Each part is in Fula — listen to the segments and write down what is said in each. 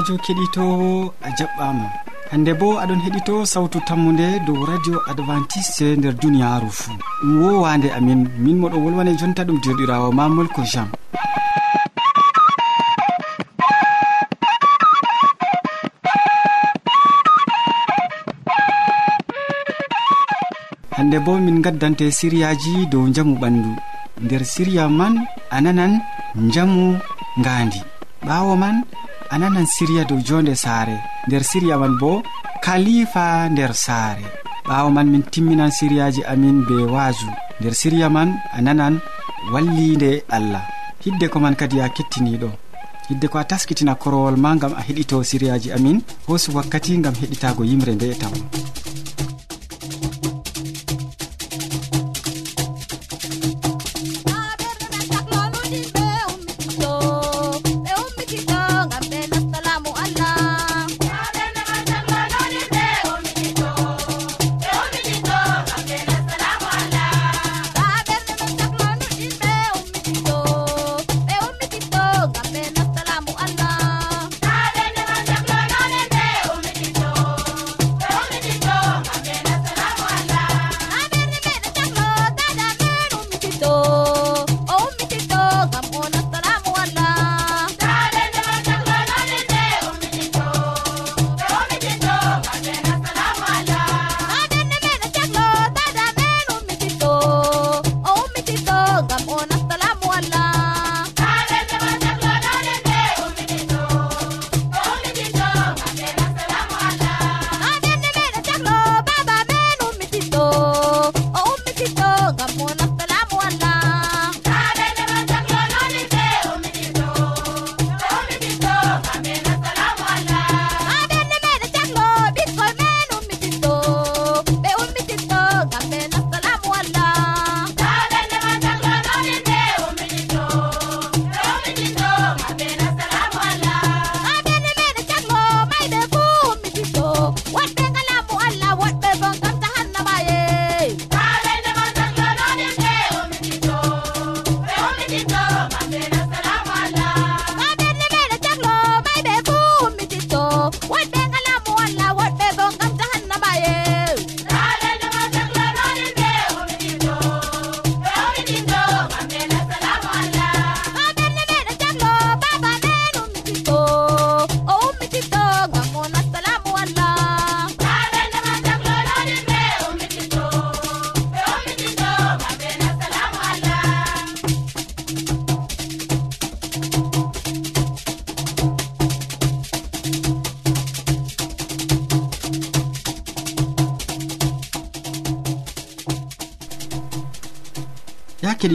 sobajo keɗitowo a jaɓɓama. Hande bo aɗon heɗito sawtu tammude dow radio adventiste nder duniyaru fuu. Ɗum wowande amin. Min moɗo wolwane jonta ɗum jerɗirawo mamolko jean hande bo min gaddante siriyaji dow jamu ɓandu. Nder siriya man a nanan jamu ngandi ɓawo man a nanan siriya dow jonde saare. Nder siriya man bo kalifa nder saare. Ɓawo man min timminan siriyaji amin be waasu nder siriya man a nanan wallide allah. Hidde ko man kadi a kettiniɗo hidde ko a taskitina korowol ma gam a heɗito siriyaji amin hoosu wakkati gam heɗitago yimre nde e taw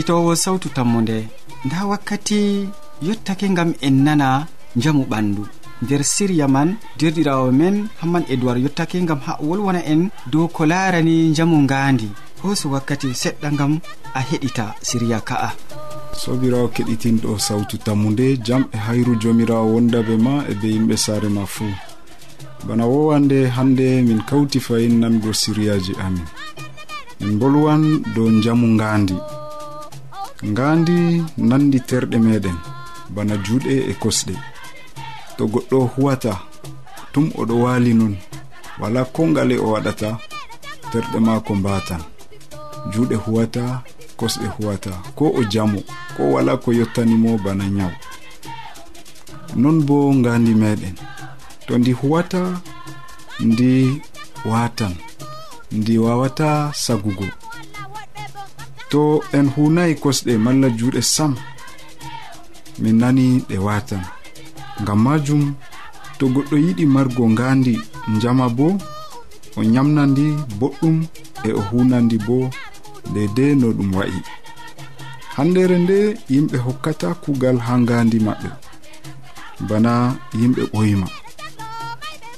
keɗitowo sawtu tammude nda wakkati yottake gam en nana jamu ɓandu. Nder siriya man derɗirawo men hamman edoird yottake gam ha wolwona en dow ko larani jamu ngandi hooso wakkati seɗɗa gam a heɗita siriya ka'a. Sobirawo keɗitinɗo sawtu tammu nde jam e hayru jomirawo wondabe ma e be yimɓe saare ma fuu. Bana wowande hande min kawti fayin nango siriyaji amin. Min bolwan dow jamu ngandi ngandi nandi terɗe meɗen bana juuɗe e kosɗe. To goɗɗo huwata tum oɗo waali non wala kongale o waɗata terɗe maako mbatan juuɗe huwata kosɗe huwata. Ko o jamo ko wala ko yottanimo bana nyaw non bo ngandi meɗen to ndi huwata ndi watan ndi wawata sagugo. to en hunayi kosɗe malla juuɗe sam min nani ɗe watan ngam majum to goɗɗo yiɗi margo ngandi jama bo o yamnandi boɗɗum e o hunandi bo dedei no ɗum wa'i. Handere nde yimɓe hokkata kugal ha ngandi maɓɓe. Bana yimɓe ɓoyma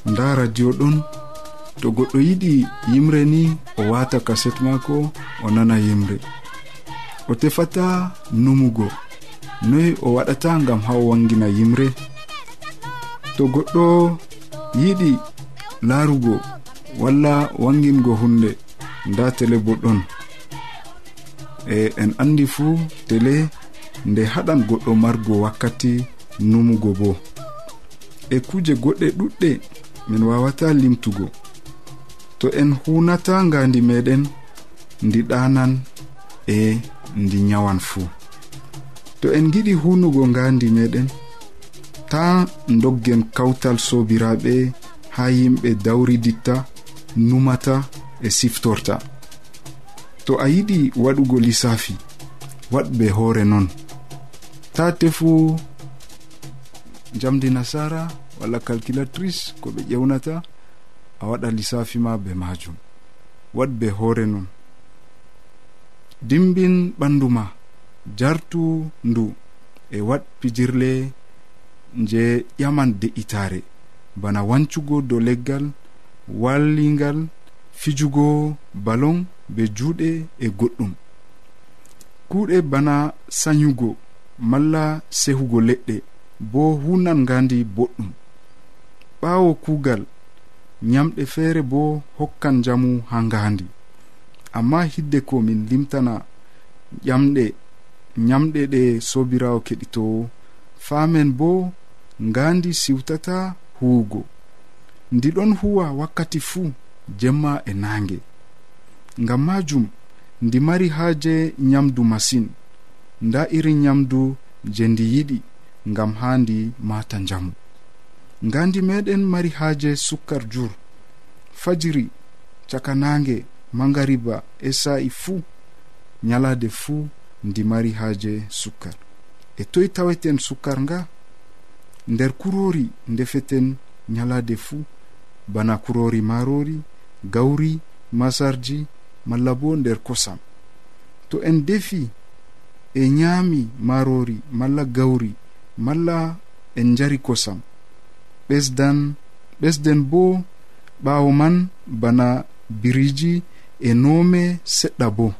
nda radio ɗon to goɗɗo yiɗi yimre ni o wata kaset mako o nana yimre. o tefata numugo. Noyi o waɗata gam ha wangina yimre. To goɗɗo yiɗi larugo walla wangingo hunde nda tele boɗɗon. E en andi fuu tele nde haɗan goɗɗo margo wakkati numugo bo. E kuje goɗɗe ɗuɗɗe min wawata limtugo. To en hunata ngandi meɗen ndi ɗanan e ndi nyawan fuu. To en giɗi hunugo ngandi meɗen ta doggen kawtal sobiraɓe ha yimɓe dawriditta numata e siftorta. To a yiɗi waɗugo lissafi waɗɓe hoore non. Ta tefu jamdi nasara walla calculatrice ko ɓe ƴewnata a waɗa lissafi ma be majum waɗɓe hoore non. dimbin ɓandu ma jartu ndu e wat pijirle je ƴaman de'itare bana wancugo dow leggal wallingal fijugo balon be juuɗe e goɗɗum. Kuuɗe bana sanyugo malla sehugo leɗɗe bo hunan ngandi boɗɗum. Ɓaawo kuugal nyamɗe feere bo hokkan jamu ha ngandi amma hidde ko min limtana ƴamɗe ñamɗe ɗe sobirawo keɗitowo. Faamen bo ngandi siwtata huwugo. Ndi ɗon huwa wakkati fuu jemma e naange. Ngam majum ndi mari haaje nyamdu masin. Nda iri nyamdu je ndi yiɗi ngam haa ndi mata njamu. Ngandi meɗen mari haaje sukkar jur fajiri caka naange mangariba e sa'i fuu nyalade fuu ndi mari haaje sukkar. E toy taweten sukkar nga nder kurori ndefeten nyalade fuu bana kurori marori gawri masarji malla bo nder kosam. To en defi e nyaami marori malla gawri malla en njari kosam. Ɓesdan ɓesden bo ɓaawo man bana biriji e nome seɗɗa bo.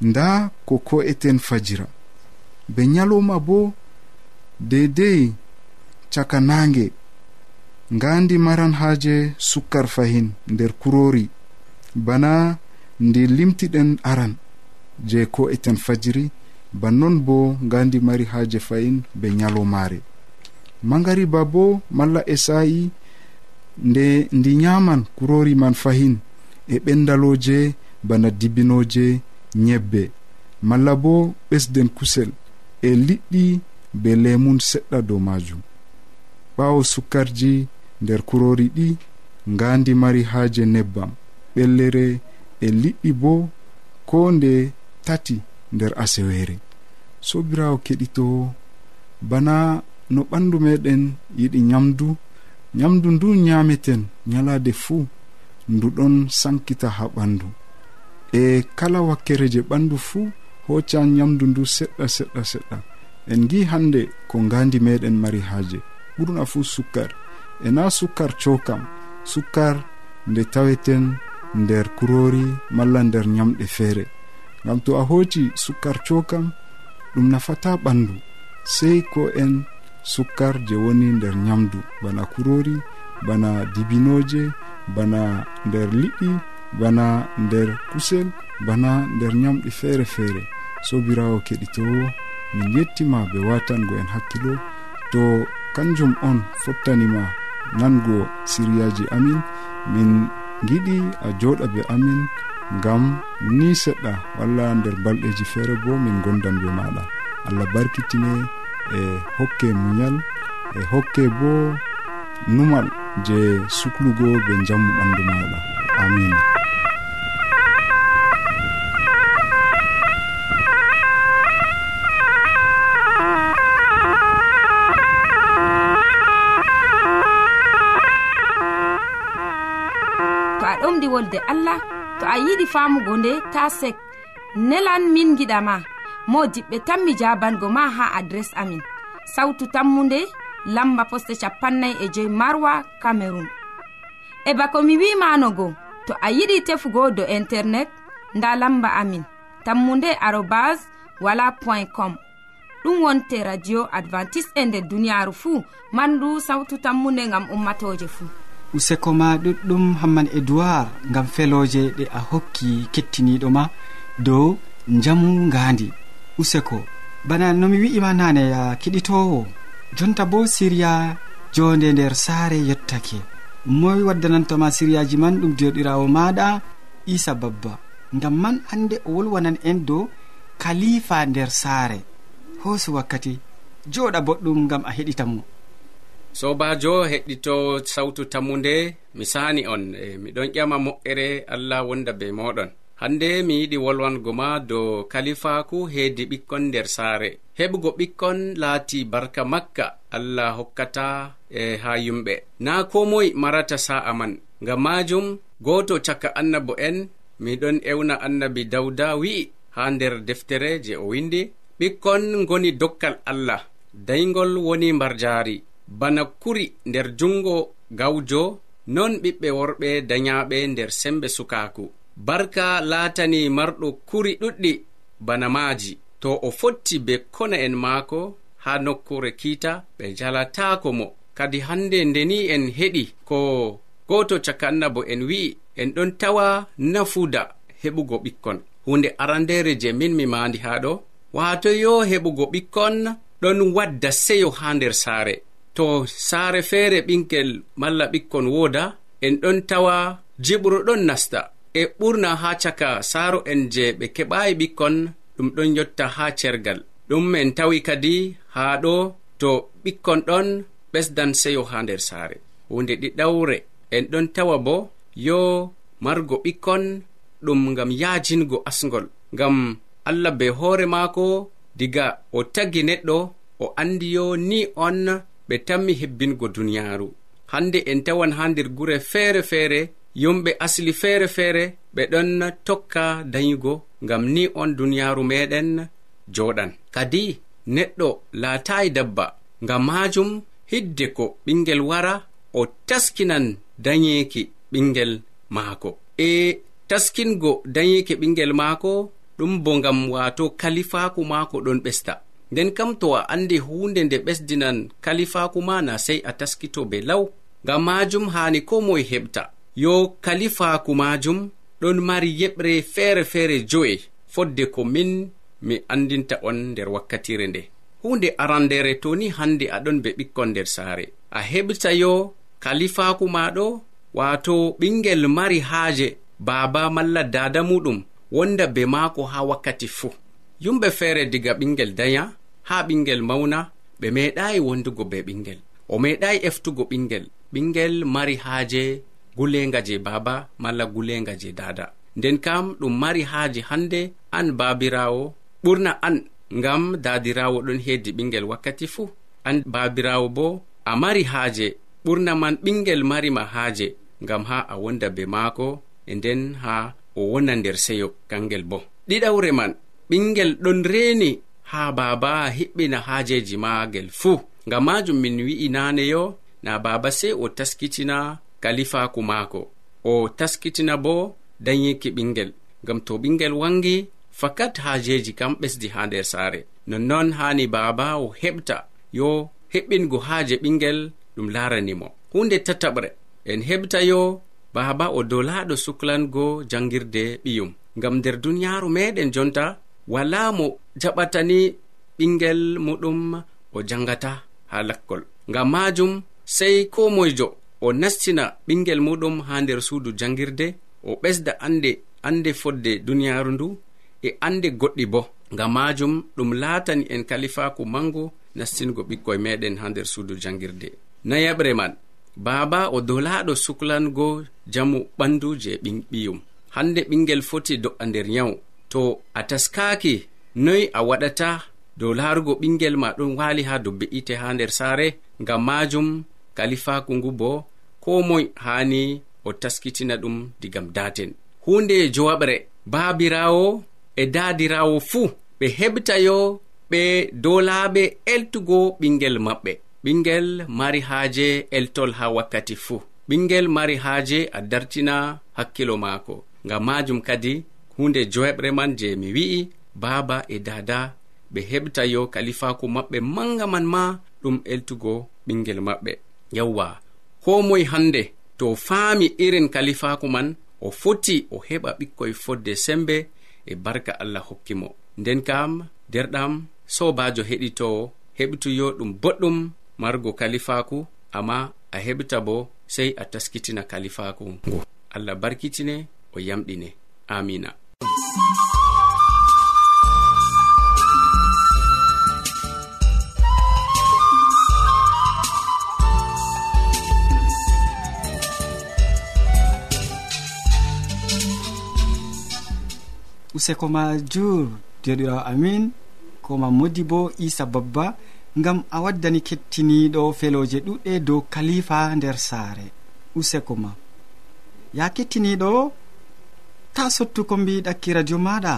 Nda ko ko'eten fajira. Be nyaloma bo dedei caka nange. Ngandi maran haje sukkar fahin nder kurori. Bana ndi limtiɗen aran je ko'eten fajiri. Bannon bo ngandi mari haje fahin be nyalomare mangariba bo malla e sa'i nde ndi nyaman kurori man fahin. e ɓendaloje bana dibinoje nyebbe malla bo ɓesden kusel e liɗɗi be lemun seɗɗa dow majum ɓawo sukkarji nder kurori ɗi ngandi mari haaje nebbam ɓellere e liɗɗi bo ko nde tati nder asewere sobirawo keɗitowo bana no ɓandu meɗen yiɗi nyamdu nyamdu ndu nyameten nyalade fuu. ndu ɗon sankita ha ɓandu. E kala wakkere je ɓandu fuu hoccan nyamdu ndu seɗɗa seɗɗa seɗɗa. En gi hande ko ngandi meɗen mari haaje. Ɓurna fuu sukkar. E na sukkar cokam sukkar nde taweten nder kurori malla nder nyamɗe feere. Ngam to a hoci sukkar cokam ɗum nafata ɓandu. Sey ko en sukkar je woni nder nyamdu. Bana kurori bana dibinoje bana nder liɗɗi bana nder kusel bana nder ñamɗe feere feere sobirawo keɗitowo min yettima be watango en hakkilo to kanjum on fottanima nango siriyaji amin min giɗi a joɗa be amin gam ni seɗɗa walla nder balɗeji feere bo min gondan be maɗa allah barkitine e hokke muñal e hokke bo numal. je suklugo be jamu ɓandu maɗa amina to a ɗomɗi wolde allah to a yiɗi famugo nde ta sek. Nelan min giɗama mo diɓɓe tan mi jabango ma ha adres amin. Sawtu tammunde lamba poste capannay e joyi marwa cameron e bako mi wimanogo to a yiɗi tefugo do internet nda lamba amin. Tammunde arobas wala point com. Ɗum wonte radio advantice'e e nder duniyaaru fuu mandu sawtu tammunde ngam ummatoje fuu. Useko ma ɗuɗɗum hamman edoird ngam feloje ɗe a hokki kettiniɗo ma dow njamu ngandi useko bana nomi wi'ima nane ya kiɗitowo jonta bo siriya jonde nder saare yettake. Moy waddanantoma siriyaji man ɗum joɗirawo maɗa isa babba. Ngam man hande o wolwanan en dow kalifa nder saare. Hoosu wakkati joɗa boɗɗum ngam a heɗitamo sobajo heɗɗito sawtu tammu nde mi sani on e miɗon ƴama moƴƴere allah wonda be moɗon. hande mi yiɗi wolwango ma dow kalifaku heedi ɓikkon nder saare. Heɓugo ɓikkon laati barka makka allah hokkata e ha yumɓe na ko moy marata sa'a man ngam majum goto caka annabo en miɗon ewna annabi dawda wi'i ha nder deftere je o windi ɓikkon goni dokkal allah daygol woni mbar jaari bana kuri nder jungo gawjo non ɓiɓɓe worɓe dayaɓe nder sembe sukaku barka laatani marɗo kuri ɗuɗɗi bana maaji. To o fotti be kona en maako haa nokkure kiita ɓe jalataako mo. Kadi hannde ndeni en heɗi ko gooto caka annabo en wi'i en ɗon tawa nafuda heɓugo ɓikkon. Hunde arandere je min mi mandi haa ɗo waato yo heɓugo ɓikkon ɗon wadda seyo haa nder saare. To saare feere ɓinkel malla ɓikkon wooda en ɗon tawa jiɓru ɗon nasta. e ɓurna haa caka saaro en je ɓe keɓaayi ɓikkon ɗum ɗon yotta haa cergal. Ɗum en tawi kadi haa ɗo to ɓikkon ɗon ɓesdan seyo haa nder saare. Hunde ɗiɗawre en ɗon tawa bo yo margo ɓikkon ɗum ngam yaajingo asgol. Ngam allah be hoore maako diga o tagi neɗɗo o andi yo ni on ɓe tammi hebbingo duniyaaru. Hande en tawan ha nder gure feere feere yumɓe asli feere feere ɓe ɗon tokka dayugo ngam ni on duniyaaru meɗen joɗan kadi neɗɗo laatayi dabba ngam majum hidde ko ɓingel wara o taskinan dayeeki ɓingel maako. E taskingo dayeeki ɓingel maako ɗum bo ngam wato kalifaaku maako ɗon ɓesta. Nden kam to a andi hunde nde ɓesdinan kalifaaku ma na sey a taskito be law ngam majum haani ko moye heɓta. yo kalifaku majum ɗon mari yeɓre feere feere jo'e fodde ko min mi andinta on nder wakkatire nde. Hunde arandere to ni hande aɗon be ɓikkon nder saare. A heɓta yo kalifaku maɗo wato ɓingel mari haaje baaba malla dada muɗum wonda be maako ha wakkati fuu yumɓe feere diga ɓingel daya ha ɓingel mauna ɓe meeɗayi wondugo be ɓingel o meeɗayi eftugo ɓingel ɓingel mari haaje gulenga je baba malla gulenga je dada. Nden kam ɗum mari haaji hande an babirawo ɓurna an ngam dadirawo ɗon heddi ɓingel wakkati fuu. An babirawo bo a mari haaje ɓurna man ɓingel marima haaje ngam ha a wonda be maako e nden ha o wona nder seyo kangel bo. Ɗiɗawre man ɓingel ɗon reeni haa baaba hiɓɓina haajeji maagel fuu. Ngam majum min wi'i naaneyo na baaba sey o taskitina kalifaku maako. O taskitina bo dayiki ɓingel ngam to ɓingel wangi fakat haajeji kam ɓesdi haa nder saare. Nonnon haani baaba o heɓta yo heɓɓingo haaje ɓingel ɗum laranimo hunde tataɓre en heɓta yo baaba o dolaɗo suklango jangirde ɓiyum. Ngam nder duniyaaru meɗen jonta wala mo jaɓatani ɓingel muɗum o jangata haa lakkol. Ngam maajum sey ko moyjo o nastina ɓingel muɗum ha nder suudu jangirde o ɓesda ande ande fodde duniyaaru ndu e ande goɗɗi bo. Ngam majum ɗum laatani en kalifaku mango nastingo ɓikkoye meɗen ha nder suudu jangirde. Nayaɓre man baaba o dolaɗo suklango jamu ɓandu je ɓiyum. Hande ɓingel foti do'a nder nyawu to a taskaaki noyi a waɗata dow laarugo ɓingel ma ɗon waali ha dubbe ite ha nder saare ngam majum kalifaku ngu bo ko moy hani o taskitina ɗum digam daten hunde e jowaɓre baabirawo e daadirawo fuu ɓe heɓtayo ɓe dolaɓe eltugo ɓingel maɓɓe. Ɓingel mari haaje eltol ha wakkati fuu. Ɓingel mari haaje a dartina hakkilo maako. Ngam majum kadi hunde joeɓre man je mi wi'i baaba e dada ɓe heɓtayo kalifaku maɓɓe manga man ma ɗum eltugo ɓingel maɓɓe. Yawwa. ko moye hannde to o faami irin kalifaku man o foti o heɓa ɓikkoye fodde sembe e barka allah hokki mo. Nden kam derɗam sobajo heɗitowo heɓtuyo ɗum boɗɗum margo kalifaku amma a heɓta bo sey a taskitina kalifaku ngu. Allah barkitine o yamɗine. Amina. useko ma jur. Jeɗirawo amin. Koma modi bo isa babba. Ngam a waddani kettiniɗo feloje ɗuɗɗe dow kalifa nder saare. Useko ma. Ya kettiniɗo ta sottuko mbiɗakki radio maɗa.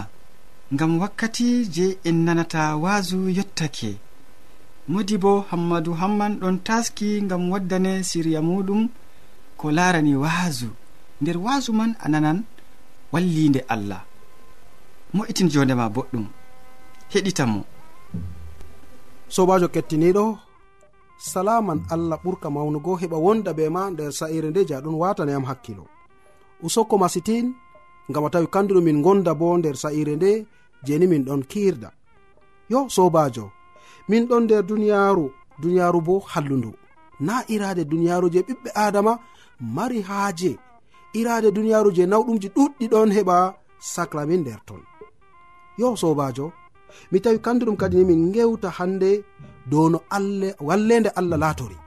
Ngam wakkati je en nanata wasu yettake modi bo hammadou hamman ɗon taski ngam waddane siriya muɗum ko larani wasu nder wasu man a nanan wallinde allah. mo'itin jondema boɗɗum. Heɗitamo. Sobajo kettiniɗo salaman allah ɓurka mawnugo heɓa wonda be ma nder sa'ire nde jaɗon watanayam hakkilo. Usokko masitin ngam a tawi kanduɗum min gonda bo nder sa'ire nde jeni min ɗon kirda yo sobajo min ɗon nder duniyaru duniyaru bo hallundu. Na irade duniyaru je ɓiɓɓe adama mari haaje. Irade duniyaru je nawɗumji ɗuɗɗi ɗon heɓa saclamin nder ton. yo sobajo mi tawi kandu ɗum kadi ni min gewta hande dow no allah wallede allah latori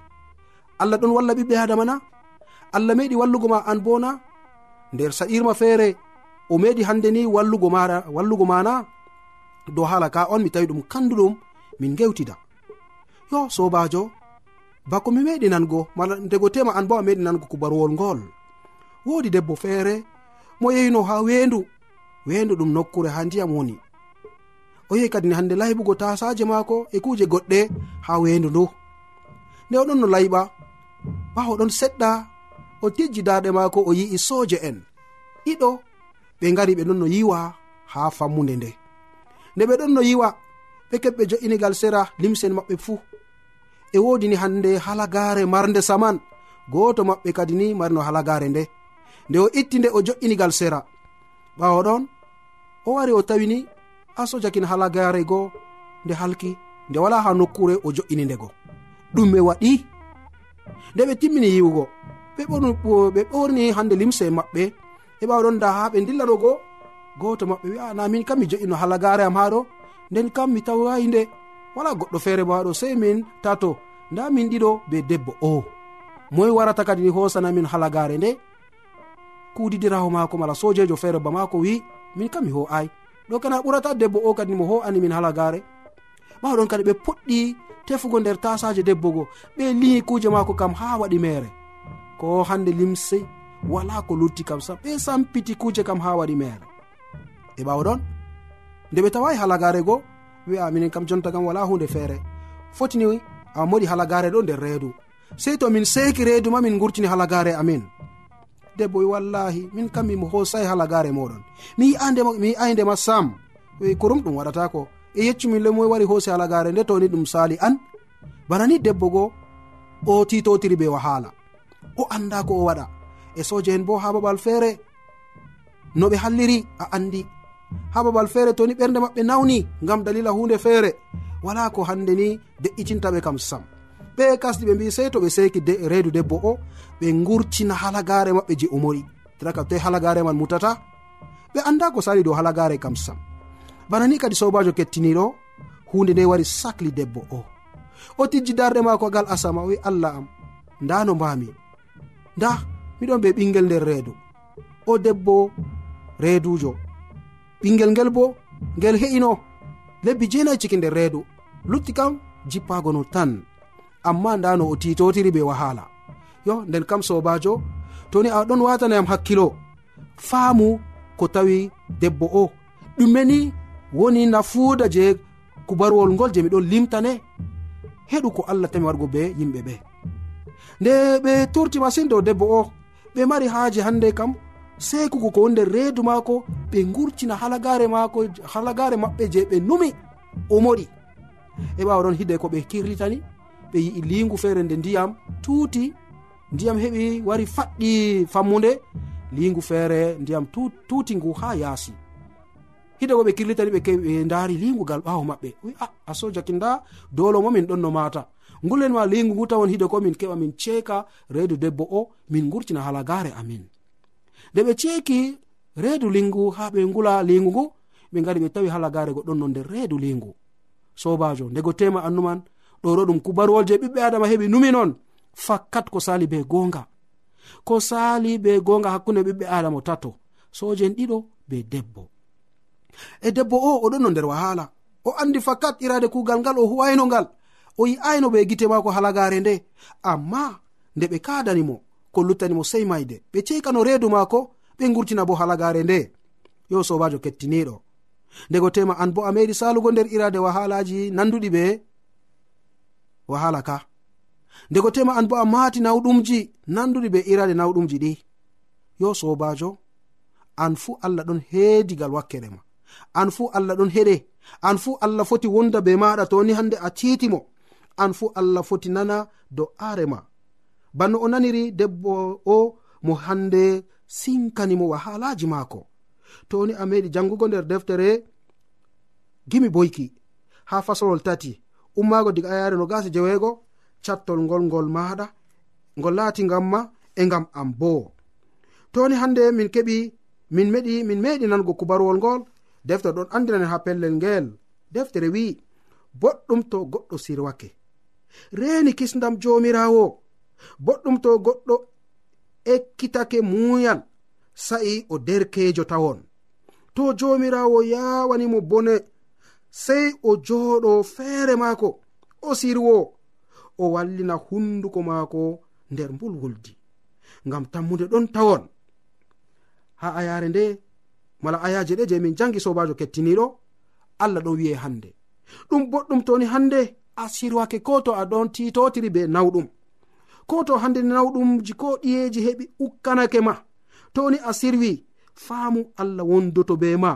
allah ɗon walla ɓiɓɓe adama na? Allah meɗi wallugo ma an bona nder sa'irma feere o meɗi hande ni wallugo mara wallugo mana dow hala ka on mi tawi ɗum kanduɗum min gewtida yo sobajo bako mi meɗi nango mala ndego tema an bo a meɗi nango kubaruwol ngol. Wodi debbo feere mo yehino ha wendu wendu ɗum nokkure ha ndiyam woni. O yehi kadi hande layɓugo tasaje maako e kuje goɗɗe ha wendu ndu. Nde oɗon no layɓa ɓawo ɗon seɗɗa o tijji daɗe maako o yi'i soje en. Ɗiɗo ɓe gari ɓe ɗon no yiwa ha fammude nde. Nde ɓe ɗon no yiwa ɓe keɓɓe jo'inigal sera limsen maɓɓe fuu. E wodi ni hande halagare marde saman goto maɓɓe kadi ni marno halagare nde. Nde o itti nde o jo'inigal sera ɓawo ɗon o wari o tawini a sojakin halagare goo nde halki nde wala ha nokkure o jo'ini ndego ɗume waɗi nde ɓe timmini yiwugo. Ɓe ɓe ɓorni hande limse maɓɓe. Heɓa ɓawɗon da ha ɓe dillano goo goto maɓɓe wi'a na min kam mi jo'ino halagare am haɗo nden kam mi tawayi nde. Wala goɗɗo feere bo haɗo sei min tato nda min ɗiɗo be debbo o. Moy warata kadi ni hosanamin halagare nde. Kudidirawo mako mala sojejo feere ba mako wi' min kam mi ho ho'ay ɗo kana ɓurata debbo o kadi mo ho ani min halagare ɓawɗon kadi ɓe puɗɗi tefugo nder tasaje debbo go ɓe liyi kuje mako kam ha waɗi mere ko hande limse wala ko lutti kam sam ɓe sampiti kuje kam ha waɗi mere e ɓawa ɗon nde ɓe tawayi halagare go wi'a minen kam jonta kam wala hunde feere. Fotini a moɗi halagare ɗo nder reedu. Sei to min seeki reedu ma min gurtini halagare amin. debbo wi wallahi min kam mimo hosay halagare moɗon. Mi yi'andema mi yi'aindema sam ko ɗum ɗum waɗatako e yeccumin le moe wari hoosi halagare nde toni ɗum sali an. Bana ni debbo go o titotiri be wahala o anda ko o waɗa. E soje en bo ha babal feere no ɓe halliri a andi ha babal feere toni ɓernde maɓɓe nawni ngam dalila hunde feere. Wala ko hande ni de'itintaɓe kam sam. maɓɓe kasdi ɓe mbi sey to ɓe seki reedu debbo o ɓe gurtina halagare maɓɓe je o mori. Tira toi halagare man mutata ɓe anda ko sali dow halagare kam sam. Bana ni kadi sobajo kettiniɗo hunde nde wari sacli debbo o. O tijji darde mako gal asama o wi allah am nda no mbami nda miɗon be ɓingel nder reedu. O debbo reedujo ɓingel ngel bo ngel he'ino lebbi jeenayi ciki nder reedu. Lutti kam jippago no tan. amma nda no o titotiri be wahala. Yo nden kam sobajo toni a ɗon watanayam hakkilo. Faamu ko tawi debbo o. Ɗumeni woni nafuuda je kubarwol ngol je miɗon limtane. Heɗu ko allah tami wargo be yimɓe ɓe. Nde ɓe turti masin dow debbo o ɓe mari haaji hande kam sekugo ko wonde reedu maako ɓe gurtina halagare maako halagare maɓɓe je ɓe numi o moɗi. E ɓawa ɗon hidde ko ɓe kirlitani ɓe yi'i lingu feere nde ndiyam tuuti ndiyam heɓi wari faɗɗi fammude lingu feere ndiyam tuuti ngu ha yaasi. Hide go ɓe kirlitani ɓe ɓe ndaari lingugal ɓaawo maɓɓe. Wi a a sojaki nda dolo mo min ɗon no mata ngullen ma lingu ngu tawon hide ko min keɓa min ceeka reedu debbo o min gurtina halagare amin. Nde ɓe ceeki reedu lingu ha ɓe ngula lingu ngu ɓe ngari ɓe tawi halagare goɗɗon no nder reedu lingu sobajo ndego tema annuman ɗo ɗo ɗum kubaruwol je ɓiɓɓe adama heɓi numi non fakkat ko sali be gonga. Ko sali be gonga hakkunde ɓiɓɓe adama tato sojen ɗiɗo be debbo. E debbo o oɗon no nder wahala. O andi fakkat irade kugal ngal o huwayno ngal. O yi'ayno ɓe gite mako halagare nde. Amma nde ɓe kadanimo ko luttanimo sei mayde ɓe ceikano reedu mako ɓe gurtina bo halagare nde. Yo sobajo kettiniɗo ndego tema an bo a meɗi salugo nder irade wahalaji nanduɗi ɓe wahala ka. Ndego tema an bo a maati nawɗumji nanduɗi be irade nawɗumji ɗi. Yo sobajo an fuu allah ɗon heedigal wakkere ma. An fuu allah ɗon heɗe. An fuu allah foti wonda be maɗa toni hande a titimo an fuu allah foti nana do arema banno o naniri debbo o mo hande sinkanimo wahalaji maako. Toni a meɗi jangugo nder deftere gimi boyki ha fasolol tati. ummaago diga ayare no gasi jeweego cattol ngol ngol maɗa ngol laati ngam ma e ngam am boo toni hande min keɓi min meɗi min meɗi nango kubaruwol ngol defte ɗon andirane ha pellel ngel. Deftere wi'i boɗɗum to goɗɗo sirwake. Reeni kisdam jomirawo boɗɗum to goɗɗo ekkitake muuyal sa'i o derkejo tawon. To jomirawo yawanimo bone sey o jooɗo feere maako o sirwo o wallina hunduko maako nder mbulwuldi ngam tammude ɗon tawon. Ha ayare nde mala ayaje ɗe je min jangi sobajo kettiniɗo allah ɗon wi'e hande ɗum boɗɗum toni hande a sirwake ko to a ɗon titotiri be nawɗum. Ko to hande nawɗumji ko ɗiyeji heɓi ukkanake ma toni a sirwi faamu allah wondoto be ma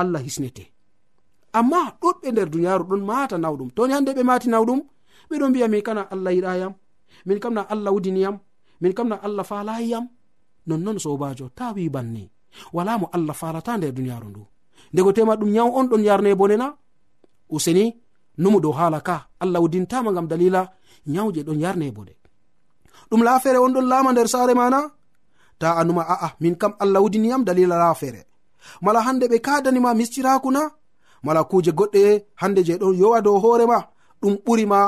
allah hisnete. amma ɗuɗɓe nder duniyaru ɗon mata nawɗum. Toni hande ɓe mati nawɗum? Ɓeɗo mbiya min kana allah yiɗayam min kam na allah wudiniyam? Min kam na allah falayiyam nonnon sobajo ta wi banni. Wala mo allah falata nder duniyaru ndu. Ndego tema ɗum nyawu on ɗon yarne bone na? Useni numu dow hala ka. Allah wudintama gam dalila nyawje ɗon yarne bone. Ɗum lafere on ɗon lama nder sare mana ta anuma a'a min kam allah wudiniyam dalila lafere mala hande ɓe kadanima mistirako na? mala kuje goɗɗe hande je ɗon yowa dow hoorema ɗum ɓurima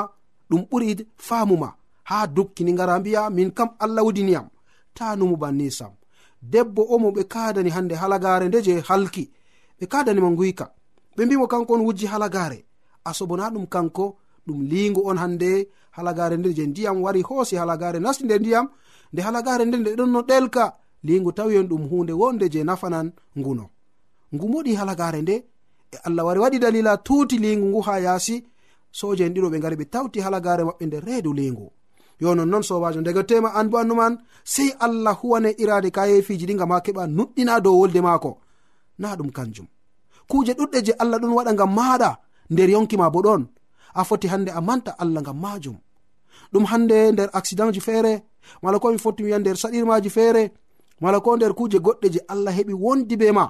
ɗum ɓuri famuma ha dukkini ngara mbiya min kam allah wudiniyam ta numu banni sam debbo o mo ɓe kadani hande halagare nde je halki. Ɓe kadanima guyka ɓe mbimo kanko on wujji halagare. Asobona ɗum kanko ɗum lingu on hande halagare nde je ndiyam wari hoosi halagare nasti nde ndiyam. Nde halagare nde nde ɗon no ɗelka. Lingu tawi on ɗum hunde wonde je nafanan nguno. Ngu moɗi halagare nde e allah wari waɗi dalila tuuti lingu ngu ha yaasi soje en ɗiɗo ɓe gari ɓe tawti halagare maɓɓe nder reedu lingu yo nonnoon sobajo degotema an bo annuman sei allah huwane irade kayefiji ɗi gam ha keɓa nuɗɗina dow wolde maako. Na ɗum kanjum. Kuje ɗuɗɗe je allah ɗon waɗa gam maɗa nder yonkima bo ɗon. A foti hande a manta allah gam majum ɗum hande nder accident ji feere mala ko mi foti wiya nder saɗirmaji feere mala ko nder kuje goɗɗe je allah heɓi wondi be ma.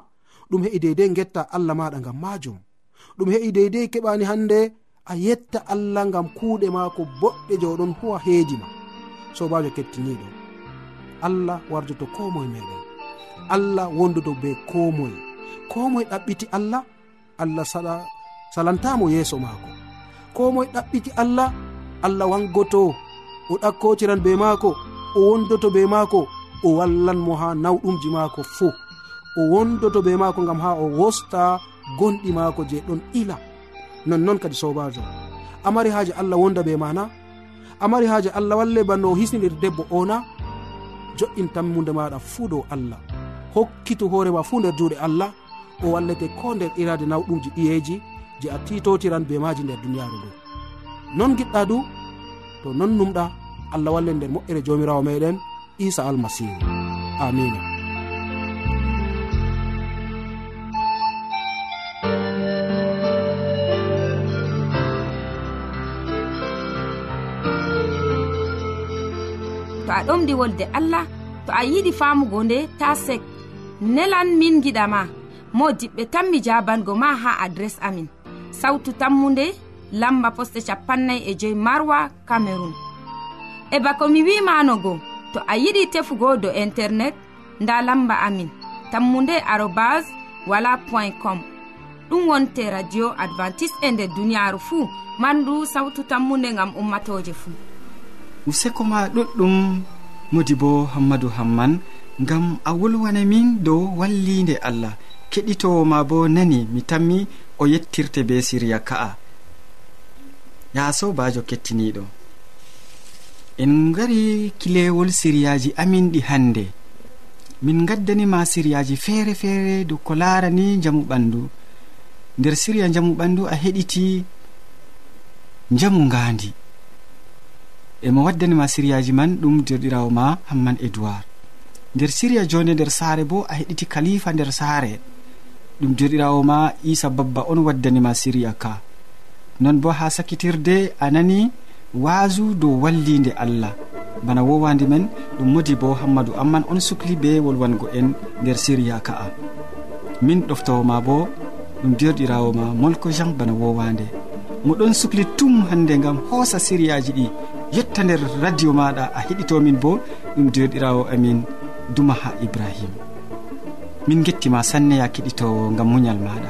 ɗum heƴi deydey getta allah maɗa gam majum. Ɗum heƴi deydey keɓani hande a yetta allah gam kuuɗe maako boɗɗe je oɗon huwa heedima sobajo kettiniɗo allah warjoto ko moye meɗen. Allah wondudo be ko moye ko moye ɗaɓɓiti allah allah saɗa salantamo yeeso maako. Ko moye ɗaɓɓiti allah allah wangoto o ɗakkotiran be maako o wondoto be maako o wallanmo ha nawɗumji maako fuu o wondoto be maako gam ha o wosta gonɗi maako je ɗon ila. Nonnon kadi sobajo. Amari haaji allah wonda be mana amari haaji allah walle banno o hisnidir debbo ona. Jo'in tammude maɗa fuu dow allah. Hokkitu hoorema fuu nder juuɗe allah. O wallete ko nder irade nawɗumji ɗiyeji je a titotiran be maji nder duniyaru ndu. Non giɗɗa du to non numɗa allah walle nder moƴƴere jomirawo meɗen isa almasihu amina ɗomɗi wolde allah to a yiɗi famugo nde ta sek. Nelan min giɗama mo diɓɓe tan mi jabango ma ha adres amin. Sawtu tammunde lamba poste capannay e joyi marwa cameron e bako mi wimanogo to a yiɗi tefugo do internet nda lamba amin. Tammunde arobas wala point com. Ɗum wonte radio advantice e nder duniyaru fuu. Mandu sawtu tammunde gam ummatoje fuu. Useko ma ɗuɗɗum modi bo hammadou hamman ngam a wolwana min dow wallinde allah. Keɗitowo ma bo nani mi tammi o yettirte be siriya ka'a. Ya sobajo kettiniɗo en gari kilewol siriyaji amin ɗi hannde. Min gaddanima siriyaji feere feere dow ko larani jamu ɓandu nder siriya jamu ɓandu a heɗiti jamu ngandi emo waddanima siriyaji man ɗum derɗirawo ma hamman edoird nder siriya jonde nder saare bo a heɗiti kalifa nder saare. Ɗum derɗirawo ma isa babba on waddanima siriya ka. Non bo ha sakkitirde a nani waasu dow wallinde allah. Bana wowande men ɗum modi bo hammadou amman on sukli be wolwango en nder siriya ka'a min ɗoftowoma bo ɗum derɗirawo ma molko jean bana wowande. Moɗon sukli tum hande gam hoosa siriyaji ɗi. yetta nder radio maɗa a heɗitomin bo ɗum joɗirawo amin dumaha ibrahima min gettima sanne ya keɗitowo gam muñal maɗa.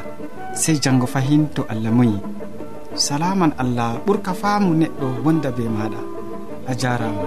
Sey janggo fahin to allah muyi. Salaman allah ɓurka faamu neɗɗo wonda be maɗa. A jarama.